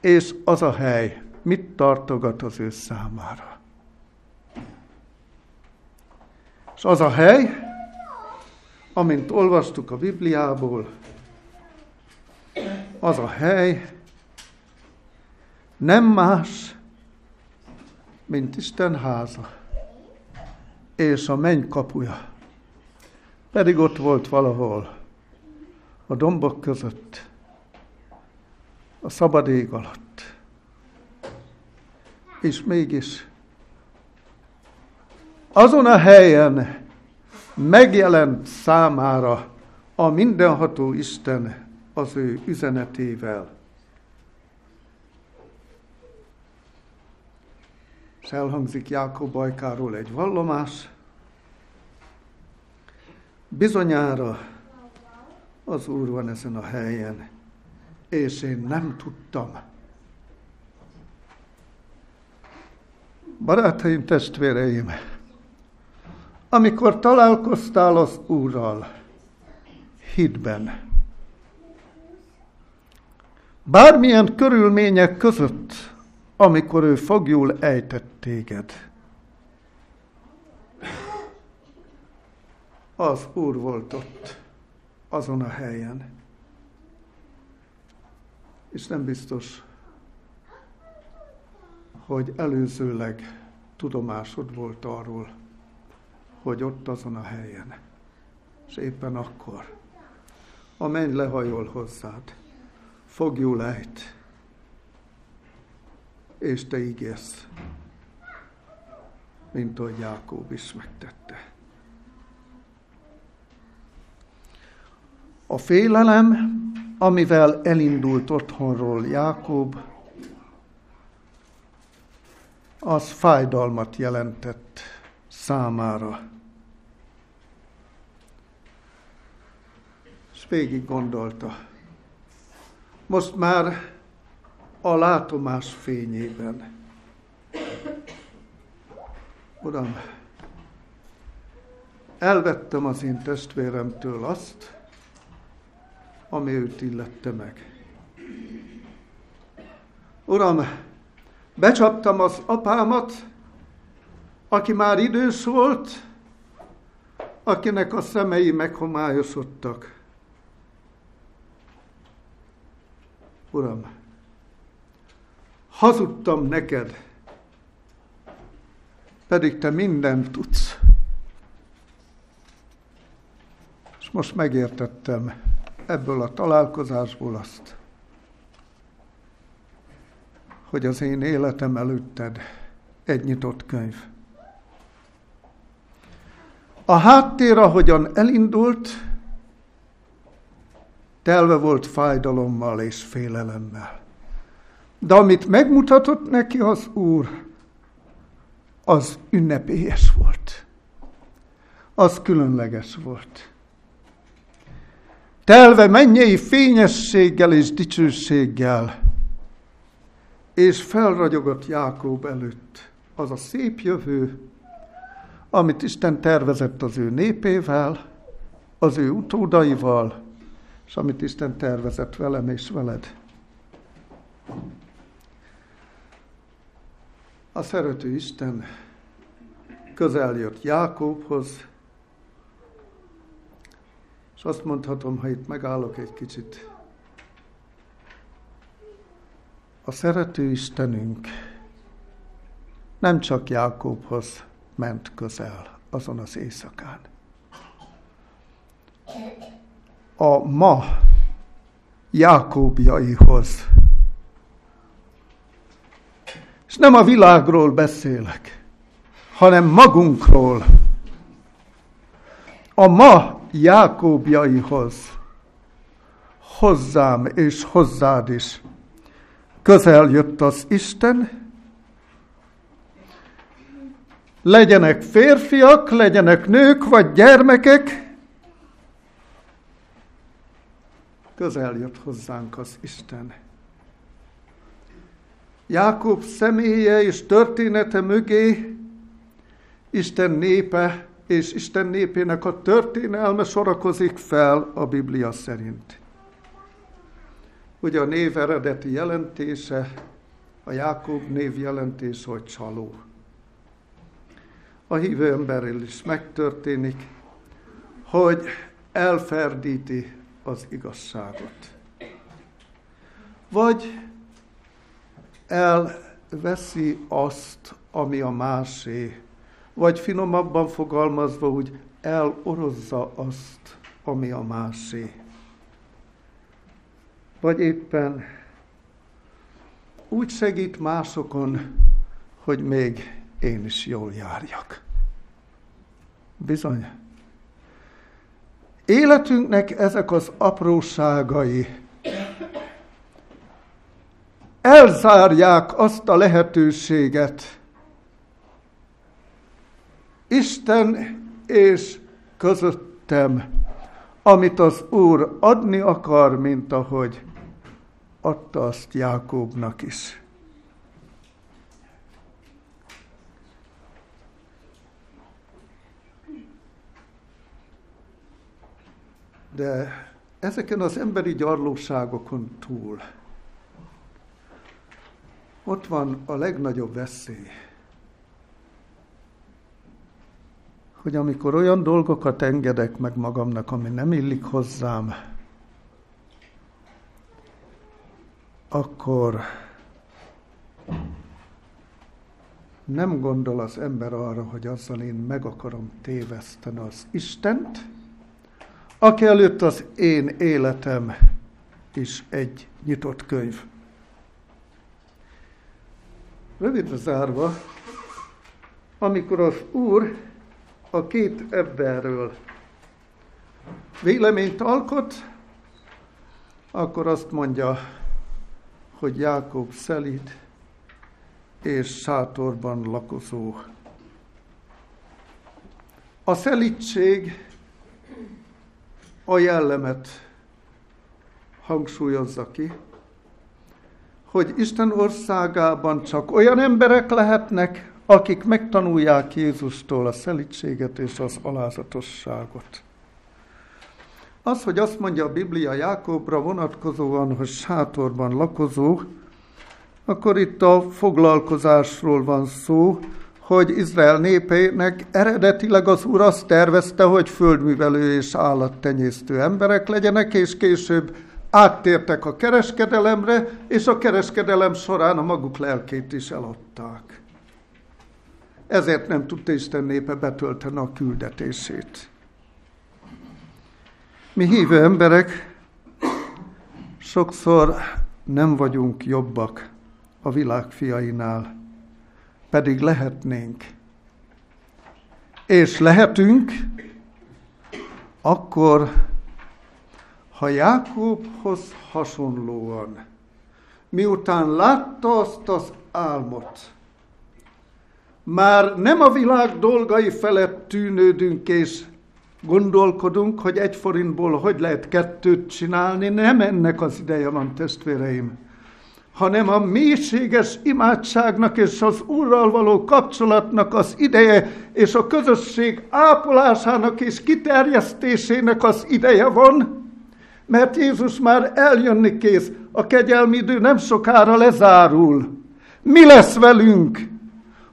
és az a hely mit tartogat az ő számára. És az a hely, amint olvastuk a Bibliából, az a hely nem más, mint Isten háza és a menny kapuja. Pedig ott volt valahol a dombok között, a szabad ég alatt. És mégis azon a helyen megjelent számára a mindenható Isten az ő üzenetével. És elhangzik Jákob Bajkáról egy vallomás. Bizonyára az Úr van ezen a helyen, és én nem tudtam. Barátaim, testvéreim, amikor találkoztál az Úrral, hitben, Bármilyen körülmények között, amikor ő fogjul ejtett téged, az Úr volt ott, azon a helyen. És nem biztos, hogy előzőleg tudomásod volt arról, hogy ott azon a helyen, és éppen akkor a lehajol hozzád fogjul ejt, és te ígérsz, mint ahogy Jákób is megtette. A félelem, amivel elindult otthonról Jákob, az fájdalmat jelentett számára. És végig gondolta. Most már a látomás fényében. Uram, elvettem az én testvéremtől azt, ami őt illette meg. Uram, becsaptam az apámat, aki már idős volt, akinek a szemei meghomályosodtak. Uram, hazudtam neked, pedig te mindent tudsz. És most megértettem ebből a találkozásból azt, hogy az én életem előtted egy nyitott könyv. A háttér, ahogyan elindult, telve volt fájdalommal és félelemmel. De amit megmutatott neki az Úr, az ünnepélyes volt. Az különleges volt. Telve mennyei fényességgel és dicsőséggel, és felragyogott Jákob előtt az a szép jövő, amit Isten tervezett az ő népével, az ő utódaival, és amit Isten tervezett velem és veled. A szerető Isten közel jött Jákobhoz, és azt mondhatom, ha itt megállok egy kicsit, a szerető Istenünk nem csak Jákobhoz ment közel azon az éjszakán. A ma Jákóbjaihoz és nem a világról beszélek, hanem magunkról. A ma Jákóbjaihoz, hozzám és hozzád is. Közel jött az Isten, legyenek férfiak, legyenek nők vagy gyermekek, közel jött hozzánk az Isten. Jákob személye és története mögé Isten népe és Isten népének a történelme sorakozik fel a Biblia szerint. Ugye a név eredeti jelentése, a Jákob név jelentés, hogy csaló. A hívő emberrel is megtörténik, hogy elferdíti az igazságot. Vagy elveszi azt, ami a másé, vagy finomabban fogalmazva úgy elorozza azt, ami a másé. Vagy éppen úgy segít másokon, hogy még én is jól járjak. Bizony. Életünknek ezek az apróságai elzárják azt a lehetőséget, Isten és közöttem, amit az Úr adni akar, mint ahogy adta azt Jákóbnak is. De ezeken az emberi gyarlóságokon túl ott van a legnagyobb veszély, hogy amikor olyan dolgokat engedek meg magamnak, ami nem illik hozzám, akkor nem gondol az ember arra, hogy azzal én meg akarom téveszteni az Istent, aki előtt az én életem is egy nyitott könyv. Rövidre zárva, amikor az Úr a két emberről véleményt alkot, akkor azt mondja, hogy Jákob szelíd és sátorban lakozó. A szelítség a jellemet hangsúlyozza ki, hogy Isten országában csak olyan emberek lehetnek, akik megtanulják Jézustól a szelítséget és az alázatosságot. Az, hogy azt mondja a Biblia Jákobra vonatkozóan, hogy sátorban lakozó, akkor itt a foglalkozásról van szó, hogy Izrael népének eredetileg az Úr azt tervezte, hogy földművelő és állattenyésztő emberek legyenek, és később áttértek a kereskedelemre, és a kereskedelem során a maguk lelkét is eladták. Ezért nem tudta Isten népe betölteni a küldetését. Mi hívő emberek sokszor nem vagyunk jobbak a világ fiainál, pedig lehetnénk. És lehetünk, akkor, ha Jákobhoz hasonlóan, miután látta azt az álmot, már nem a világ dolgai felett tűnődünk és gondolkodunk, hogy egy forintból hogy lehet kettőt csinálni, nem ennek az ideje van, testvéreim, hanem a mélységes imádságnak és az Úrral való kapcsolatnak az ideje, és a közösség ápolásának és kiterjesztésének az ideje van, mert Jézus már eljönni kész, a kegyelmi idő nem sokára lezárul. Mi lesz velünk?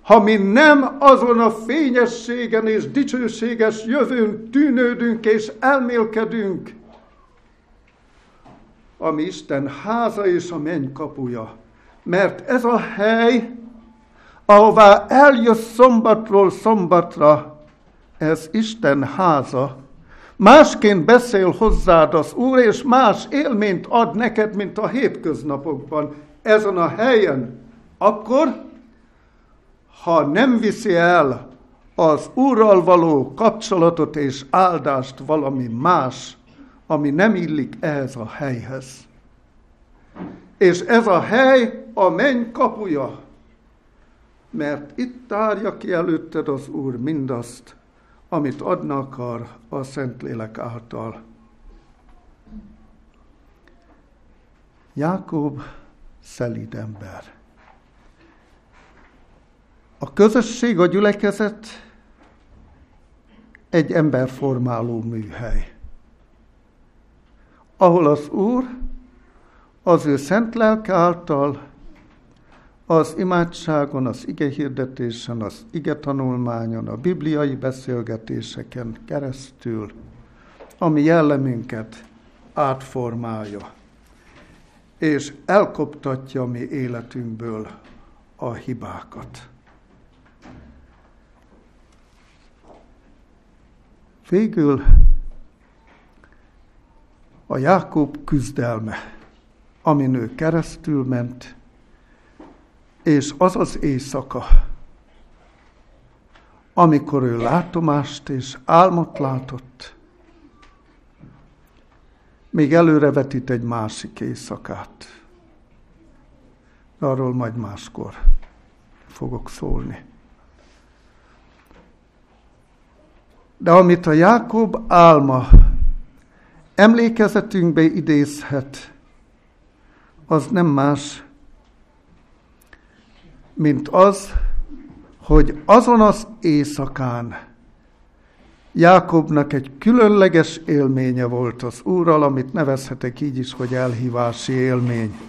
ha mi nem azon a fényességen és dicsőséges jövőn tűnődünk és elmélkedünk, ami Isten háza és a menny kapuja. Mert ez a hely, ahová eljössz szombatról szombatra, ez Isten háza, másként beszél hozzád az Úr, és más élményt ad neked, mint a hétköznapokban, ezen a helyen, akkor ha nem viszi el az Úrral való kapcsolatot és áldást valami más, ami nem illik ehhez a helyhez. És ez a hely a menny kapuja, mert itt tárja ki előtted az Úr mindazt, amit adna akar a Szentlélek által. Jákob szelíd ember. A közösség, a gyülekezet egy emberformáló műhely, ahol az Úr az ő szent lelke által az imádságon, az ige hirdetésen, az ige tanulmányon, a bibliai beszélgetéseken keresztül, ami jellemünket átformálja, és elkoptatja mi életünkből a hibákat. Végül a Jákob küzdelme, amin ő keresztül ment, és az az éjszaka, amikor ő látomást és álmot látott, még előrevetít egy másik éjszakát. Arról majd máskor fogok szólni. De amit a Jákob álma emlékezetünkbe idézhet, az nem más, mint az, hogy azon az éjszakán Jákobnak egy különleges élménye volt az Úrral, amit nevezhetek így is, hogy elhívási élmény.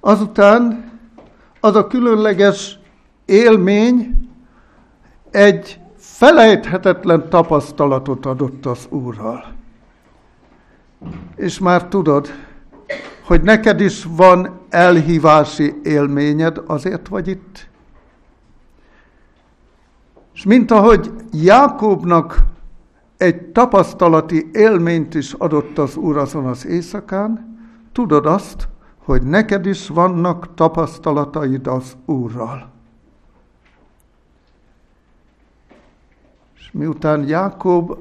Azután az a különleges élmény egy felejthetetlen tapasztalatot adott az Úrral. És már tudod, hogy neked is van elhívási élményed, azért vagy itt. És mint ahogy Jákobnak egy tapasztalati élményt is adott az Úr azon az éjszakán, tudod azt, hogy neked is vannak tapasztalataid az Úrral. És miután Jákob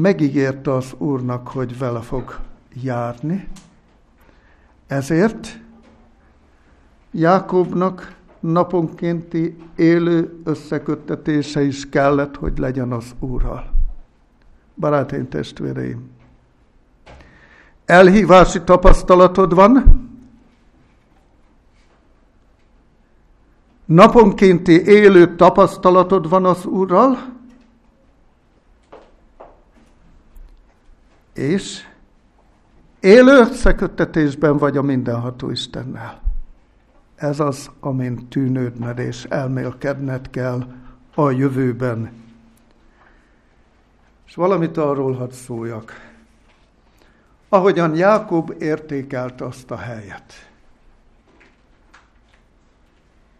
megígérte az Úrnak, hogy vele fog járni, ezért Jákobnak naponkénti élő összeköttetése is kellett, hogy legyen az Úrral. Barátaim, testvéreim, elhívási tapasztalatod van, naponkénti élő tapasztalatod van az Úrral, és élő összeköttetésben vagy a mindenható Istennel. Ez az, amin tűnődned és elmélkedned kell a jövőben. És valamit arról hadd szóljak. Ahogyan Jákob értékelt azt a helyet.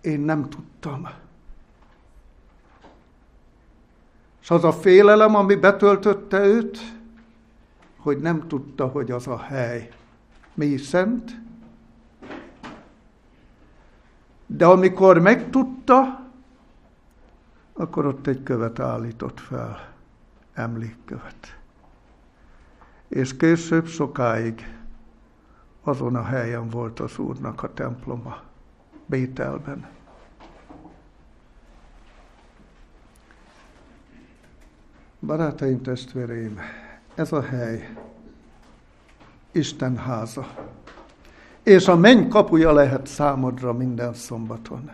Én nem tudtam. És az a félelem, ami betöltötte őt, hogy nem tudta, hogy az a hely mi szent, de amikor megtudta, akkor ott egy követ állított fel, emlékkövet. És később sokáig azon a helyen volt az Úrnak a temploma, Bételben. Barátaim, testvéreim, ez a hely Isten háza és a menny kapuja lehet számodra minden szombaton.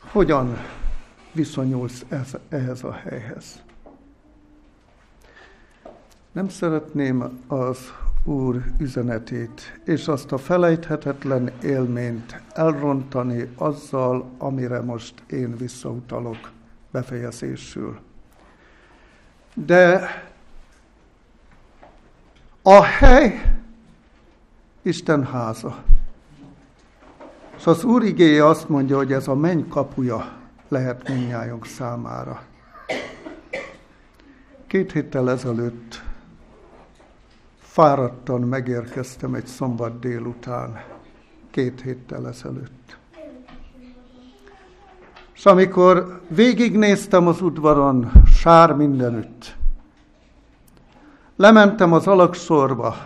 Hogyan viszonyulsz ez, ehhez a helyhez? Nem szeretném az Úr üzenetét és azt a felejthetetlen élményt elrontani azzal, amire most én visszautalok befejezésül. De a hely Isten háza. És az Úr igéje azt mondja, hogy ez a menny kapuja lehet mindnyájunk számára. Két héttel ezelőtt fáradtan megérkeztem egy szombat délután, két héttel ezelőtt. És amikor végignéztem az udvaron, sár mindenütt, lementem az alaksorba,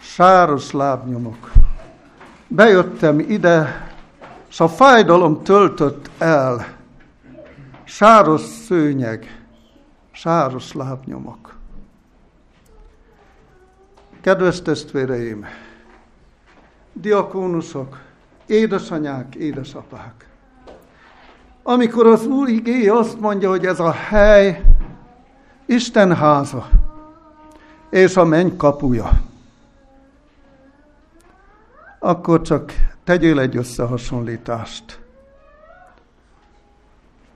sáros lábnyomok. Bejöttem ide, és a fájdalom töltött el. Sáros szőnyeg, sáros lábnyomok. Kedves testvéreim, diakónusok, édesanyák, édesapák, amikor az Úr igéje azt mondja, hogy ez a hely Isten háza, és a menny kapuja, akkor csak tegyél egy összehasonlítást.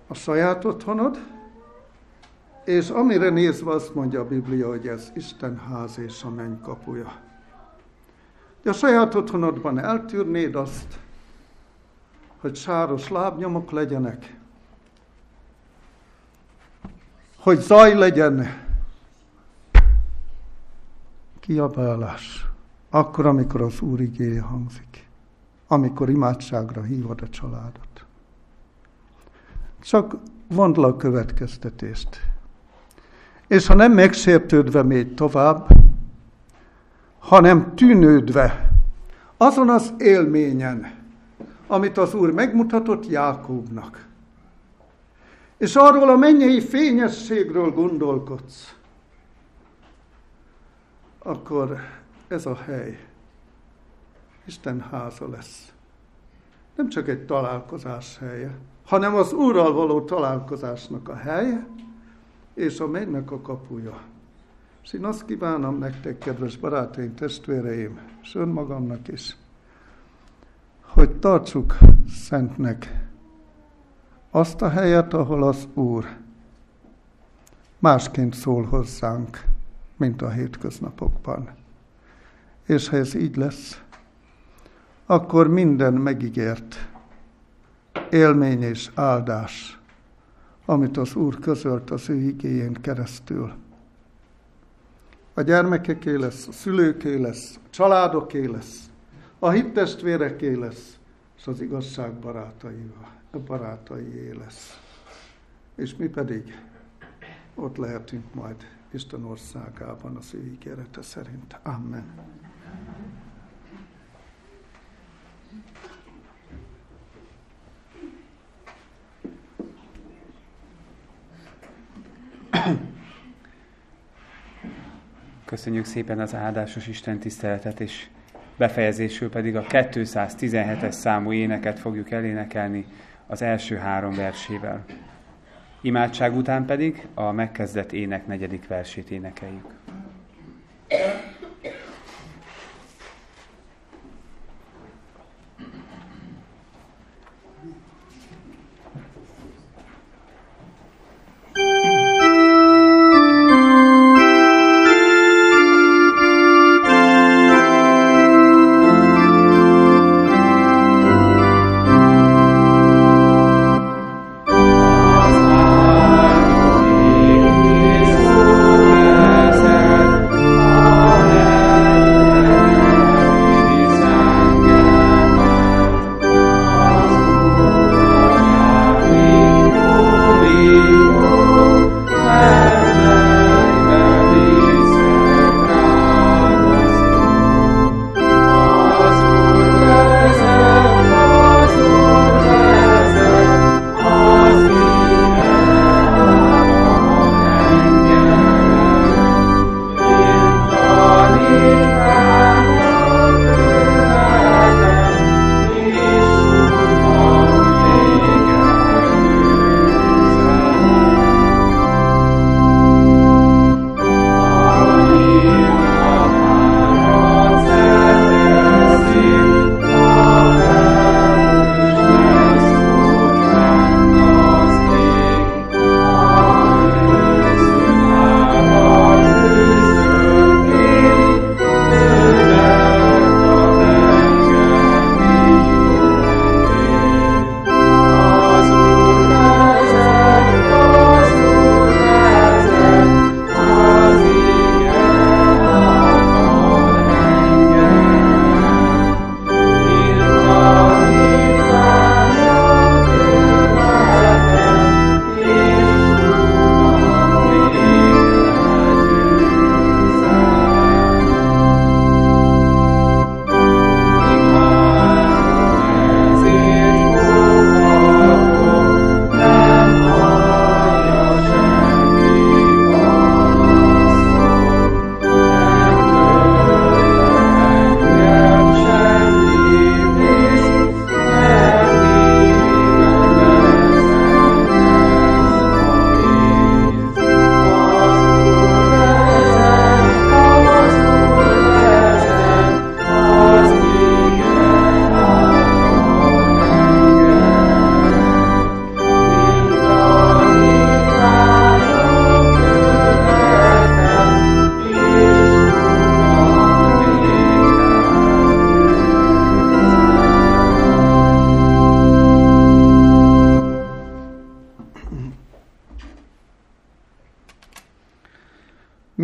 A saját otthonod, és amire nézve azt mondja a Biblia, hogy ez Isten ház és a menny kapuja. De a saját otthonodban eltűrnéd azt, hogy sáros lábnyomok legyenek, hogy zaj legyen, kiabálás, akkor, amikor az Úr igéje hangzik. Amikor imádságra hívod a családot. Csak vond le a következtetést. És ha nem megsértődve még tovább, hanem tűnődve azon az élményen, amit az Úr megmutatott Jákóbnak, és arról a mennyei fényességről gondolkodsz, akkor ez a hely Isten háza lesz. Nem csak egy találkozás helye, hanem az Úrral való találkozásnak a helye, és a mennek a kapuja. És én azt kívánom nektek, kedves barátaim, testvéreim, és önmagamnak is, hogy tartsuk szentnek azt a helyet, ahol az Úr másként szól hozzánk, mint a hétköznapokban. És ha ez így lesz, akkor minden megígért élmény és áldás, amit az Úr közölt az ő igényén keresztül. A gyermekeké lesz, a szülőké lesz, a családoké lesz, a hittestvéreké lesz, és az igazság barátai, barátaié lesz. És mi pedig ott lehetünk majd Isten országában az ő ígérete szerint. Amen. Köszönjük szépen az áldásos Isten tiszteletet, és befejezésül pedig a 217-es számú éneket fogjuk elénekelni az első három versével. Imádság után pedig a megkezdett ének negyedik versét énekeljük.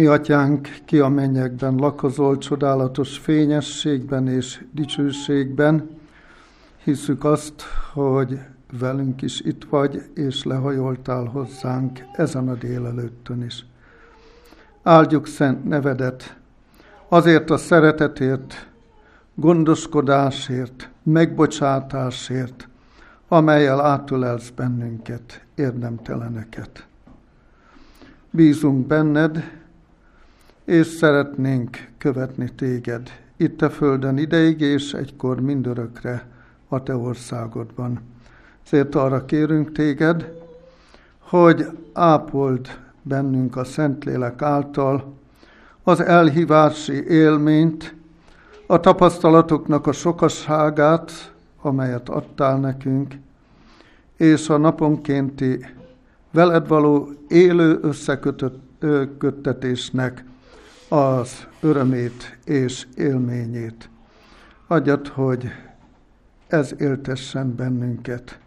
Atyánk, ki a mennyekben lakozol csodálatos fényességben és dicsőségben, hiszük azt, hogy velünk is itt vagy, és lehajoltál hozzánk ezen a délelőttön is. Áldjuk szent nevedet, azért a szeretetért, gondoskodásért, megbocsátásért, amelyel átölelsz bennünket, érdemteleneket. Bízunk benned, és szeretnénk követni téged itt a földön ideig, és egykor mindörökre a te országodban. Ezért arra kérünk téged, hogy ápold bennünk a Szentlélek által az elhívási élményt, a tapasztalatoknak a sokasságát, amelyet adtál nekünk, és a naponkénti veled való élő összeköttetésnek az örömét és élményét. Adjad, hogy ez éltessen bennünket.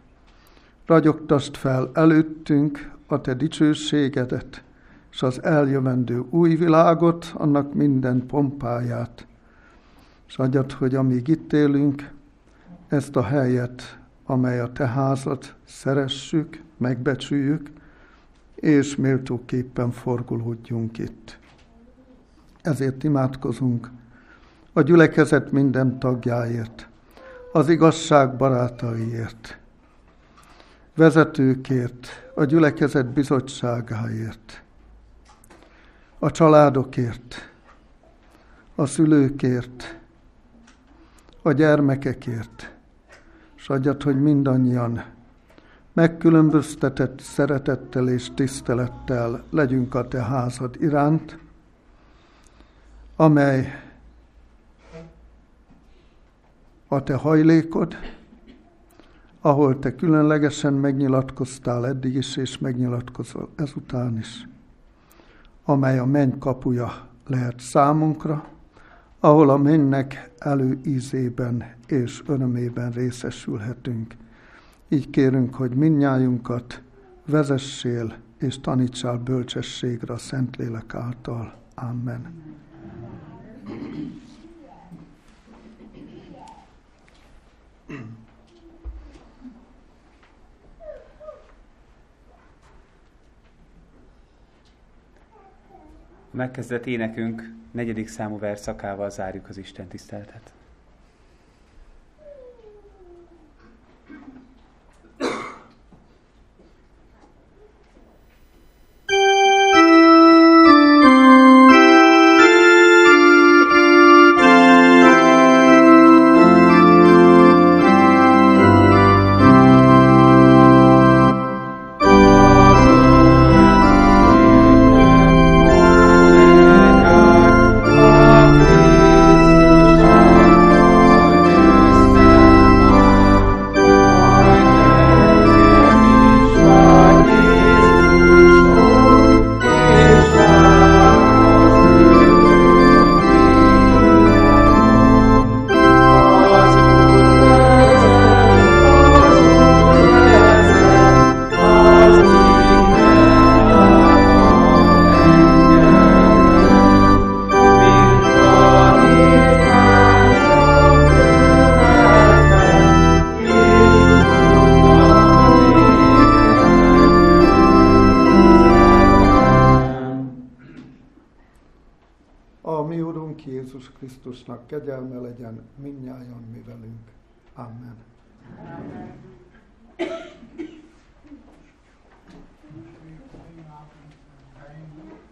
Ragyogtasd fel előttünk a te dicsőségedet, és az eljövendő új világot, annak minden pompáját. És adjad, hogy amíg itt élünk, ezt a helyet, amely a te házat, szeressük, megbecsüljük, és méltóképpen forgulódjunk itt. Ezért imádkozunk. A gyülekezet minden tagjáért, az igazság barátaiért, vezetőkért, a gyülekezet bizottságáért, a családokért, a szülőkért, a gyermekekért, és adjad, hogy mindannyian megkülönböztetett szeretettel és tisztelettel legyünk a te házad iránt, amely a te hajlékod, ahol te különlegesen megnyilatkoztál eddig is, és megnyilatkozol ezután is, amely a menny kapuja lehet számunkra, ahol a mennek előízében és örömében részesülhetünk. Így kérünk, hogy minnyájunkat vezessél és tanítsál bölcsességre a Szentlélek által. Amen. Megkezdett énekünk negyedik számú verszakával zárjuk az Isten tiszteletet. Amen.